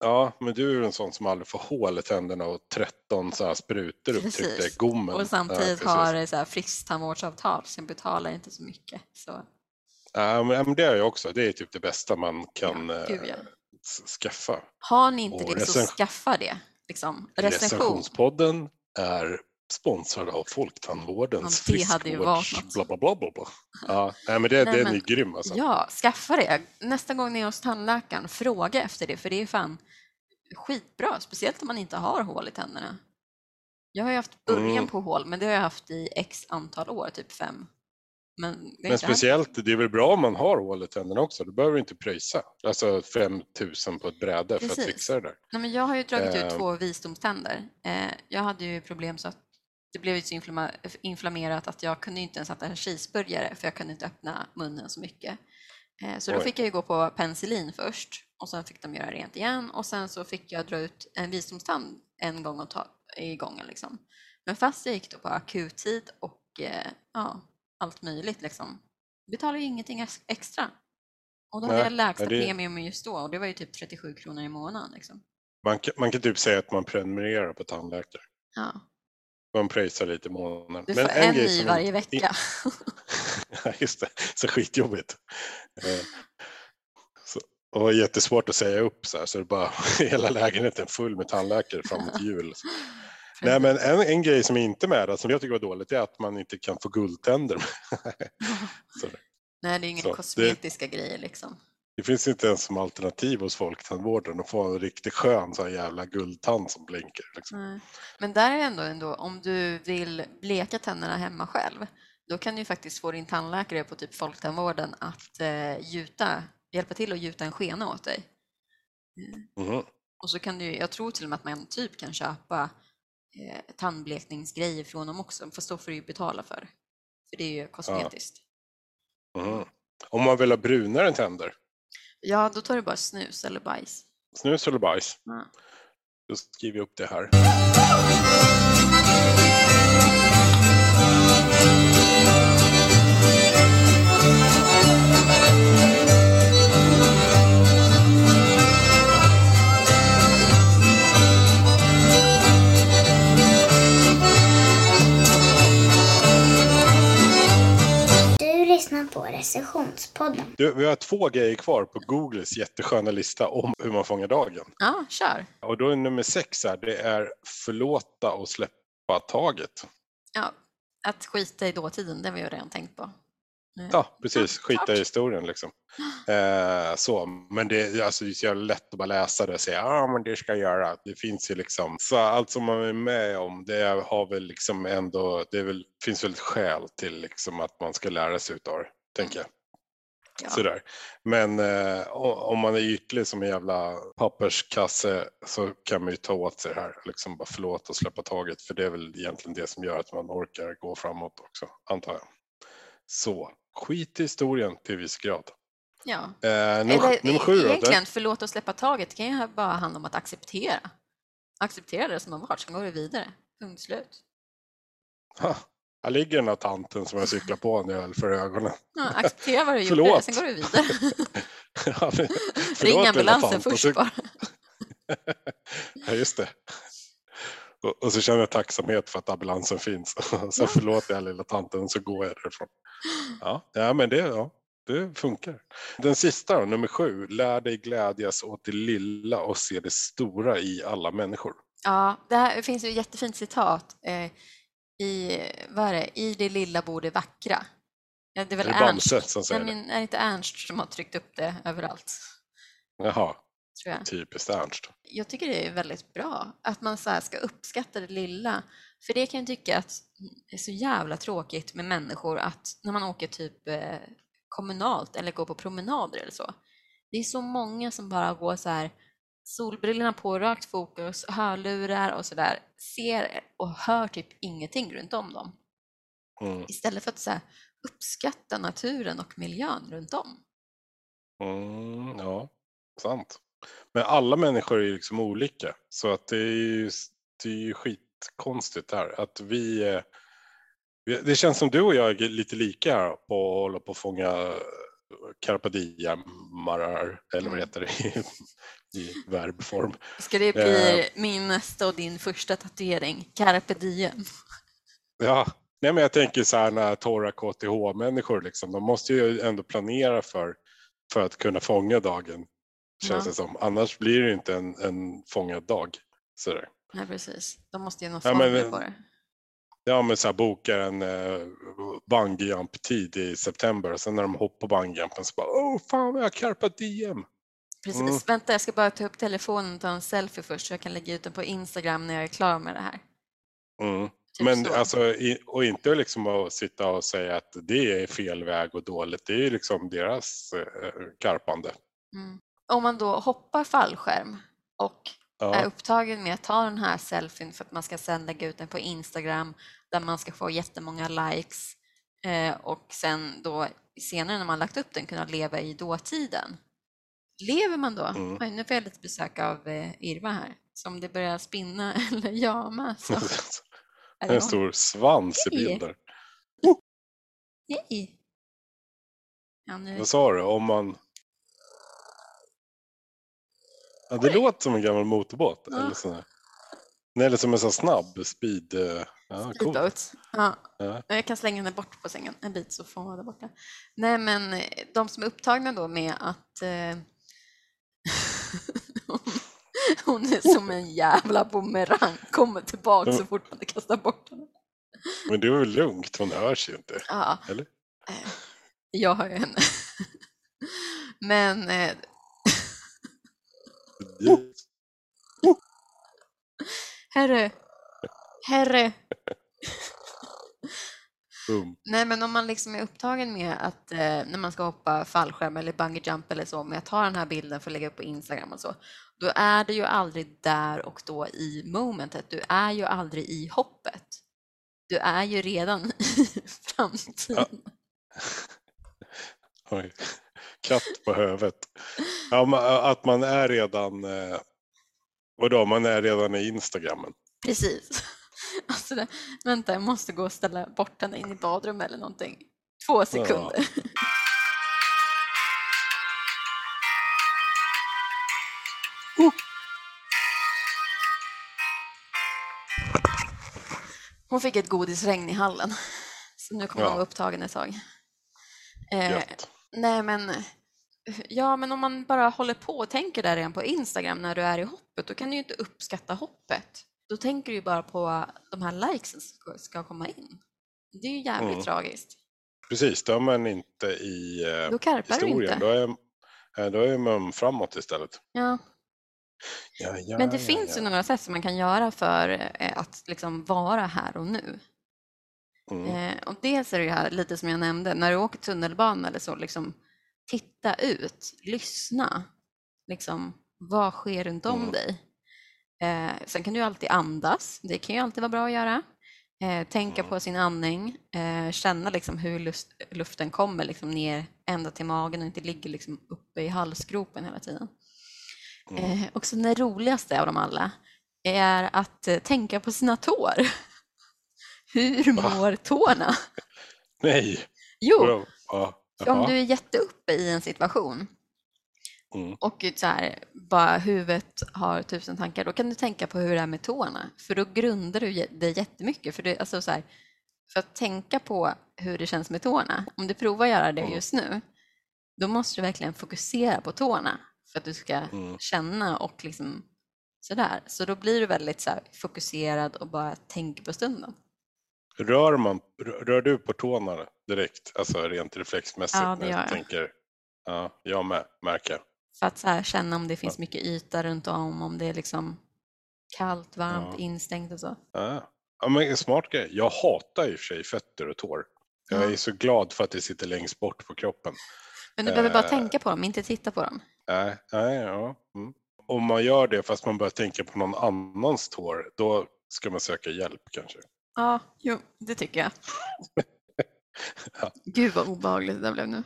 Ja, men du är en sån som aldrig får hål i tänderna och 13 så här sprutor upptryckta i gommen. Och samtidigt ja, har så här friskt tandvårdsavtal så jag betalar inte så mycket. Så, Ja, men, ja, det är jag också. Det är typ det bästa man kan Ja, gud, ja. eh, s- skaffa. har ni inte Och det så skaffa det. Liksom. Recension. Recensionspodden är sponsrad av Folktandvårdens Ja, det hade ju varit. Bla, bla, bla, bla, bla. Ja, nej, men det, Nej, den men- är grym alltså. Ja, skaffa det. Nästa gång ni är hos tandläkaren, fråga efter det för det är fan skitbra, speciellt om man inte har hål i tänderna. Jag har ju haft början Mm. på hål, men det har jag haft i x antal år, typ fem. Men, Men speciellt, det är väl bra om man har hål i tänderna också. Då behöver du inte pröjsa. Alltså 5 000 på ett bräde för att Precis. fixa det där. Nej, men jag har ju dragit ut Eh. två visdomständer. Eh, jag hade ju problem så att det blev så inflammerat att jag kunde inte ens äta en cheeseburgare för jag kunde inte öppna munnen så mycket. Eh, så då fick jag gå på penicillin först och sen fick de göra rent igen och sen så fick jag dra ut en visdomstand en gång och ta, i gången. Liksom. Men fast jag gick då på akuttid och eh, ja, allt möjligt liksom, betalade ju ingenting ex- extra. Och då hade Nej, jag lägsta det- premium just då och det var ju typ 37 kronor i månaden. Liksom. Man kan, man kan typ säga att man prenumererar på tandläkare. Ja. Man pröjsar lite i månaden. Du Men får en grej ny varje inte- vecka. (laughs) Ja, just det. Så skitjobbigt. Eh, Så, och jättesvårt att säga upp så här, så det är bara (laughs) hela lägenheten full med tandläkare framåt jul. (laughs) Nej, men en, en grej som är inte med där, som jag tycker var dåligt, är att man inte kan få guldtänder. Nej, det är inga Så, det- kosmetiska grejer liksom. Det finns inte ens som alternativ hos Folktandvården att få en riktigt skön så här jävla guldtand som blinkar. Liksom. Men där är ändå, ändå, om du vill bleka tänderna hemma själv, då kan du ju faktiskt få din tandläkare på typ Folktandvården att eh, gjuta, hjälpa till att gjuta en skena åt dig. Mhm. Och så kan du, jag tror till och med att man typ kan köpa eh, tandblekningsgrejer från dem också, fast då får du ju betala för. För det är ju kosmetiskt. Mhm. Om man vill ha brunare tänder, Ja, då tar du bara snus eller bajs. snus eller bajs, Ja. då skriver jag upp det här. På recensionspodden. Du, vi har två grejer kvar på Googles jättesköna lista om hur man fångar dagen. ja, kör. Och då är nummer sex här, det är förlåta och släppa taget. Ja, att skita i dåtiden, det har vi ju redan tänkt på. Eh, Ja, precis. Skita i historien liksom. (gasps) Eh, så, men det, alltså, det är så jävla lätt att bara läsa det och säga ja, men det ska jag göra. Det finns ju liksom, så allt som man är med om, det har väl liksom ändå, det är väl, finns väl ett skäl till liksom att man ska lära sig utav det, tänker jag. Ja. Sådär. Men eh, om man är ytlig som en jävla papperskasse så kan man ju ta åt sig det här. Liksom bara förlåta och släppa taget. För det är väl egentligen det som gör att man orkar gå framåt också, antar jag. Så. skit i historien till viss grad. Ja. Eh, nummer, Eller nummer sju då, egentligen, förlåt att släppa taget, det kan ju bara handla om att acceptera. Acceptera det som har varit, sen går det vidare. Punkt slut. Ha, här ligger den här tanten som jag cyklar på när jag höll för ögonen. Ja, acceptera vad du gjorde, Förlåt. sen går du vidare. (laughs) Ja, men- Ring ambulansen först bara. (laughs) Ja, just det. Och, och så känner jag tacksamhet för att ambulansen finns. (laughs) Så förlåter jag lilla tanten så går jag därifrån. Ja, ja men det, ja, det funkar. Den sista då, nummer sju. Lär dig glädjas åt det lilla och se det stora i alla människor. Ja, det här finns ju ett jättefint citat eh, i, vad är det, i det lilla bor det vackra. Det är väl Det är Ernst, Bamse som nej, säger det. är det inte Ernst som har tryckt upp det överallt? Jaha, Tror jag. typiskt Ernst. jag tycker det är väldigt bra att man så ska uppskatta det lilla. För det kan jag tycka att det är så jävla tråkigt med människor att när man åker typ eh, kommunalt eller går på promenader eller så. Det är så många som bara går så här solbrillorna på, rakt fokus, hörlurar och så där, ser och hör typ ingenting runt om dem. Mm. Istället för att så här, uppskatta naturen och miljön runt om. Mm, ja, sant. Men alla människor är ju liksom olika. Så att det är ju, det är ju skitkonstigt det här. Att vi, eh, vi- det känns som du och jag är lite lika här på att hålla på att fånga eh, carpe diem-marar, eller vad Mm. heter (laughs) det i, verbform. Ska det bli Eh. min nästa och din första tatuering? Carpe diem. Ja, nej men jag tänker så här när torra KTH-människor liksom, de måste ju ändå planera för, för att kunna fånga dagen. Känns Ja. det som. Annars blir det inte en, en fångad dag. Så där. Nej, precis. De måste ju någon Ja, men- på det. Ja men så här bokar en uh, bungyjump-tid i september och sen när de hoppar bungyjumpen så bara åh fan jag carpa diem. Precis. Mm. Vänta, jag ska bara ta upp telefonen och ta en selfie först så jag kan lägga ut den på Instagram när jag är klar med det här. Mm. Typ Men så. alltså, och inte liksom att sitta och säga att det är fel väg och dåligt. Det är ju liksom deras uh, karpande. Mm. Om man då hoppar fallskärm och är Ja. upptagen med att ta den här selfien för att man ska sen lägga ut den på Instagram där man ska få jättemånga likes eh, och sen då senare när man lagt upp den kunna leva i dåtiden. Lever man då? Mm. Oj, nu får jag lite besök av eh, Irva här. Så om det börjar spinna (laughs) eller jama så (laughs) är det en stor svans i Hej. bilder. Hej! Ja, nu... Vad sa du? Om man... Ja, det låter som en gammal motorbåt. Ja. Eller, sån här. Nej, eller som en sån snabb speed. eh, Ja, cool. Ja. Ja. Jag kan slänga henne bort på sängen en bit så får hon vara där borta. Nej, men de som är upptagna då med att eh, (laughs) hon är som en jävla bumerang, kommer tillbaka så fort man kastar bort henne. Men det är väl lugnt, hon hörs ju inte. Ja, Eller? eh, jag har ju henne. (laughs) Men eh, herre, herre, (laughs) Boom. Nej, men om man liksom är upptagen med att eh, när man ska hoppa fallskärm eller bungee jump eller så, med att ta den här bilden för att lägga upp på Instagram och så, då är du ju aldrig där och då i momentet. Du är ju aldrig i hoppet. Du är ju redan (laughs) i framtiden. (laughs) Oj. Katt på huvudet. Ja, äh, att man är redan... Eh, vadå, man är redan i Instagrammen. Precis. (laughs) Alltså det, vänta, jag måste gå och ställa bort henne in i badrummet eller någonting. Två sekunder. Hon fick ett godisregn i hallen. Så nu kommer Ja. hon vara upptagen ett tag. Eh, nej men, ja men om man bara håller på och tänker där redan på Instagram när du är i hoppet, då kan du ju inte uppskatta hoppet. Då tänker du ju bara på de här likesen som ska- komma in. Det är ju jävligt Mm. tragiskt. Precis, då är man inte i eh, Då historien. inte. Då är, eh, då är man framåt istället. Ja. Ja, ja, Men det ja, finns ju några sätt som man kan göra för eh, att liksom vara här och nu. Mm. Och dels är det här, lite som jag nämnde, när du åker tunnelbana eller så, liksom, titta ut, lyssna. Liksom, vad sker runt om Mm. dig? Eh, sen kan du alltid andas, det kan ju alltid vara bra att göra. Eh, tänka på sin andning, eh, känna liksom hur lust, luften kommer liksom ner ända till magen och inte ligger liksom uppe i halsgropen hela tiden. Eh, och sen det roligaste av dem alla är att eh, tänka på sina tår. (laughs) Hur mår tårna? (laughs) Nej! Jo, om du är jätteuppe i en situation Mm. och så här, bara huvudet har tusen tankar, då kan du tänka på hur det är med tårna. För då grundar du det jättemycket. För, det, alltså så här, för att tänka på hur det känns med tårna, om du provar göra det Mm. just nu, då måste du verkligen fokusera på tårna för att du ska Mm. känna och liksom sådär. Så då blir du väldigt så fokuserad och bara tänker på stunden. Rör, man, rör du på tårna direkt, alltså rent reflexmässigt? Ja, det gör jag. Tänker, ja, jag med, märker jag. För att här, känna om det finns mycket yta runt om, om det är liksom kallt, varmt, Ja. instängt och så. Ja. Ja, men smart grej. Jag hatar i och för sig fötter och tår. Jag Ja. är så glad för att det sitter längst bort på kroppen. Men du behöver bara Eh. tänka på dem, inte titta på dem. Nej, nej, ja. Mm. Om man gör det fast man börjar tänka på någon annans tår, då ska man söka hjälp kanske. Ja, jo, det tycker jag. (laughs) Ja. Gud vad obehagligt det där blev nu.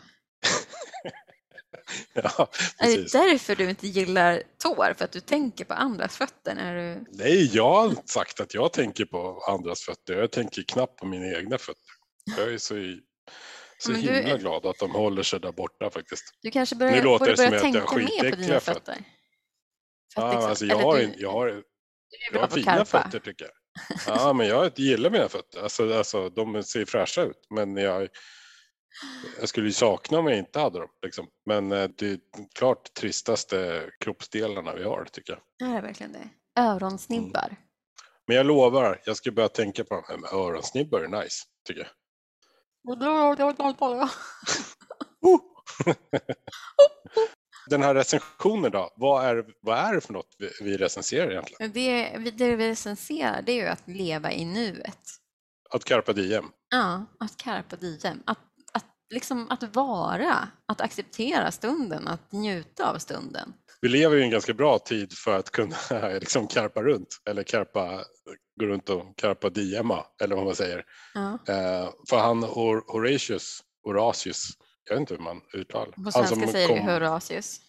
(laughs) Ja, Är det därför du inte gillar tår? För att du tänker på andras fötter när du... Nej, jag har inte sagt att jag tänker på andras fötter. Jag tänker knappt på mina egna fötter. Jag är så, i- så Men du- himla glad att de håller sig där borta faktiskt. Du kanske Nu börjar, låter borde det som börja att jag har tänka mer på skitäckliga fötter. fötter. Ja, liksom- alltså jag, har, du- jag har, jag har fina karpa. fötter tycker jag. Ja, men jag gillar mina fötter. Alltså, alltså, de ser fräscha ut. Men jag, jag skulle ju sakna om jag inte hade dem. Liksom. Men eh, det är klart tristaste kroppsdelarna vi har tycker jag. Är det verkligen det? Öronsnibbar. Men jag lovar, jag ska börja tänka på de här med öronsnibbar är nice, tycker jag. (laughs) Den här recensionen då, vad är, vad är det för något vi, recenserar egentligen? Det, vi- det vi recenserar det är ju att leva i nuet. Att carpa diem? Ja, att carpa diem. Att, liksom, att vara, att acceptera stunden, att njuta av stunden. Vi lever i en ganska bra tid för att kunna (laughs) liksom karpa runt, eller karpa, gå runt och karpa diema, eller vad man säger. Ja. Eh, för han Hor- Horatius, Horatius, jag vet inte hur man uttalar. På Han svenska som säger vi kom- Horatius.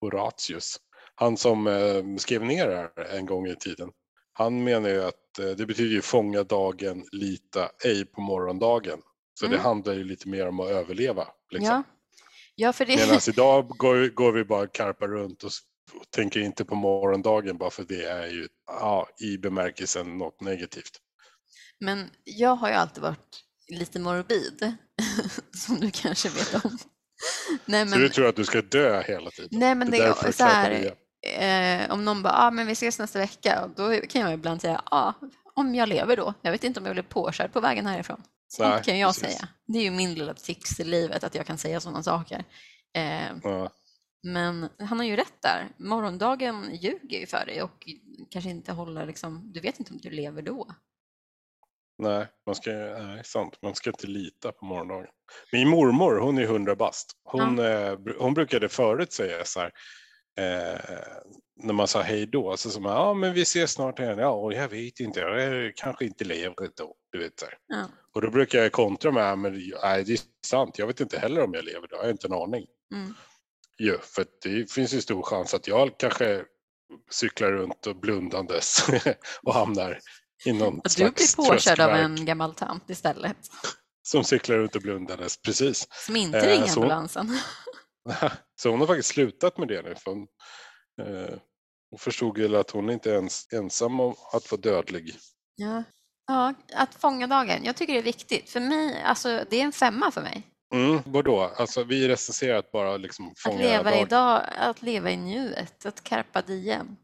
Horatius. Han som eh, skrev ner det här en gång i tiden. Han menar ju att eh, det betyder ju fånga dagen, lita ej på morgondagen. Så det Mm. handlar ju lite mer om att överleva. Liksom. Ja. ja, för det... Medan idag går, går vi bara karpa runt och tänker inte på morgondagen bara för det är ju ja, i bemärkelsen något negativt. Men jag har ju alltid varit lite morbid, (laughs) som du kanske vet om. Nej, Så men, du tror att du ska dö hela tiden? nej, men det det är så här, eh, om någon bara, ah, men vi ses nästa vecka, då kan jag ibland säga, ja, ah, om jag lever då. Jag vet inte om jag blir påkörd på vägen härifrån. Sånt Nej, kan jag precis. säga. Det är ju min lilla tics i livet, att jag kan säga sådana saker. Eh, Ja. men han har ju rätt där. Morgondagen ljuger ju för dig och kanske inte håller liksom, du vet inte om du lever då. Nej, man ska, nej, sant. Man ska inte lita på morgondagen. Min mormor, hon är 100 bast. Hon, eh, br- hon brukade förut säga så här, eh, när man sa hej då, så sa man, ja men vi ses snart igen. Ja, jag vet inte, jag eh, kanske inte lever då. Du vet, så. Ja. Och då brukar jag kontra med, "Ja, men nej, det är sant, jag vet inte heller om jag lever då, jag har inte en aning. Mm. Jo, för det finns ju stor chans att jag kanske cyklar runt och blundandes (laughs) och hamnar i någon Och du blir påkörd av en gammal tant istället, Som cyklar ut och blundades, precis. som inte Eh, ringer så- ambulansen. (laughs) Så hon har faktiskt slutat med det nu. För hon, eh, hon förstod väl att hon inte ens, ensam om att vara dödlig. Ja. ja, att fånga dagen. Jag tycker det är viktigt. För mig, alltså det är en femma för mig. Mm, vadå? Alltså vi recenserar att bara liksom Att fånga leva dagen. idag, att leva i nuet, att carpa diem.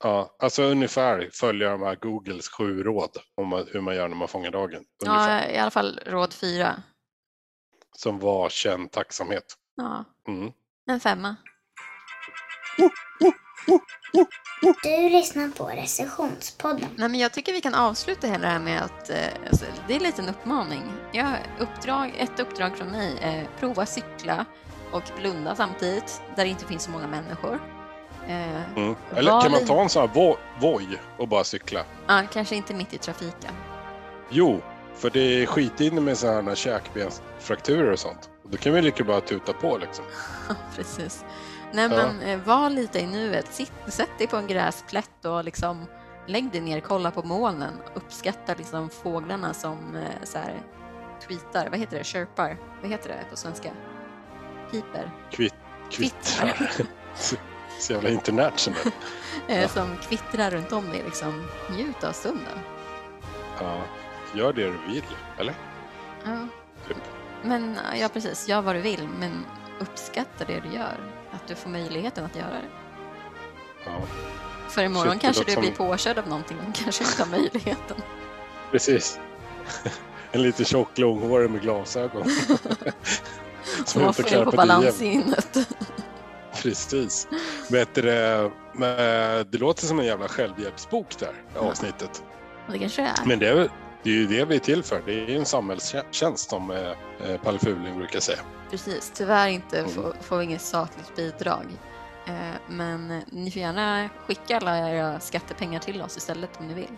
Ja, alltså ungefär följa de här Googles sju råd om hur man gör när man fångar dagen. Ungefär. Ja, i alla fall råd fyra. Som var känn tacksamhet. Ja, Mm. en femma. Du lyssnar på recensionspodden. Nej, men jag tycker vi kan avsluta hela det här med att eh, alltså, det är lite en uppmaning. Jag, uppdrag, ett uppdrag från mig är prova cykla och blunda samtidigt där det inte finns så många människor. Eh, Mm. Eller kan man ta en sån här vo- Voi och bara cykla? ja, kanske inte mitt i trafiken. Jo, för det är skitinne med sådana här käkbensfrakturer och sånt. Då kan vi lika bra tuta på liksom. (laughs) Precis. Nej, Ja. men eh, var lite i nuet. Sitt, sätt dig på en gräsplätt och liksom lägg dig ner, kolla på molnen. Uppskatta liksom fåglarna som eh, så här, tweetar. Vad heter det? Chirpar? Vad heter det på svenska? Piper? Kvitt, kvittrar. så, (laughs) så jävla international. (laughs) Eh, Ja. Som kvittrar runt om dig. Liksom. Njut av stunden. Ja, gör det du vill, eller? Ja. Typ. Men ja, precis. Gör vad du vill, men uppskatta det du gör. Att du får möjligheten att göra det. Ja, För imorgon Shit, kanske du som- blir påkörd av någonting och kanske inte har möjligheten. (laughs) precis. (laughs) En lite tjock långhårig med glasögon. (laughs) Som inte klarar på det balanssinnet. Precis. Det, men det låter som en jävla självhjälpsbok där, avsnittet. Det kanske det är. Men det är, det är ju det vi är till för. Det är ju en samhällstjänst som eh, eh, Palle Fuling brukar säga. Precis. Tyvärr inte Mm. får, får vi inget statligt bidrag. Eh, Men eh, ni får gärna skicka alla era skattepengar till oss istället om ni vill.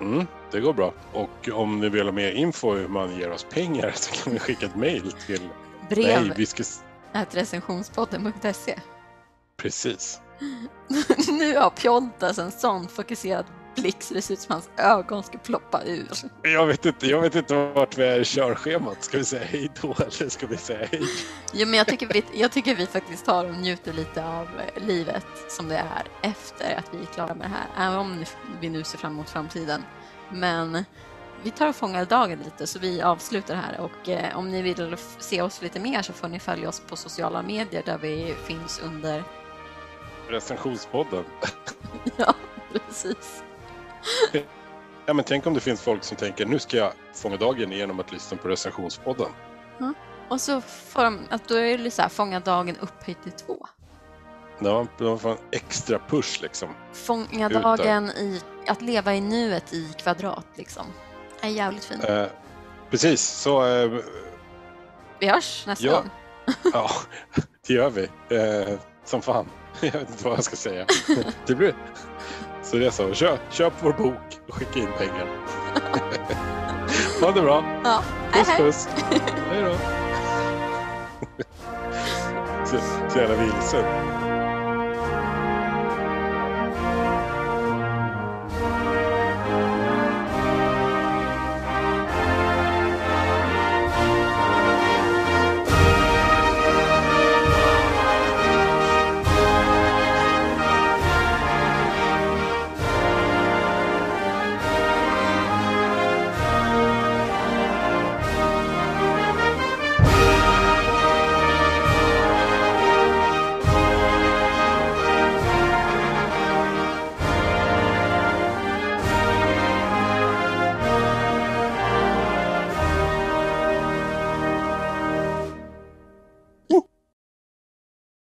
Mm, det går bra. Och om ni vill ha mer info hur man ger oss pengar (laughs) så kan vi skicka ett mejl till... Nej, Brev vi ska... recensionspodden.se. Precis. (laughs) nu har Pjontas en sån fokuserad blick så det ser ut som hans ögon ska ploppa ur. Jag vet inte, jag vet inte vart vi är i körschemat. Ska vi säga hej då eller ska vi säga hej? Jo, men jag tycker, vi, jag tycker vi faktiskt tar och njuter lite av eh, livet som det är efter att vi är klara med det här. Även om vi nu ser fram emot framtiden. Men vi tar och fångar dagen lite så vi avslutar här och eh, om ni vill se oss lite mer så får ni följa oss på sociala medier där vi finns under, Recensionspodden. (laughs) ja precis. Ja, men tänk om det finns folk som tänker nu ska jag fånga dagen genom att lyssna på recensionspodden. Och så får de, att då är det så här, fånga dagen upphöjt till två. Ja, de får en extra push liksom. Fånga dagen i, att leva i nuet i kvadrat liksom. Det är jävligt fint. Eh, precis, så eh, Vi hörs nästa Ja. gång. (laughs) ja, det gör vi. Eh, som fan. (laughs) Jag vet inte vad jag ska säga. (laughs) Det blir... Så är så, köp, köp vår bok och skicka in pengar. (laughs) ha det bra. Ja, Puss puss. Hej (laughs) då. Så, (laughs) så jävla vilsen.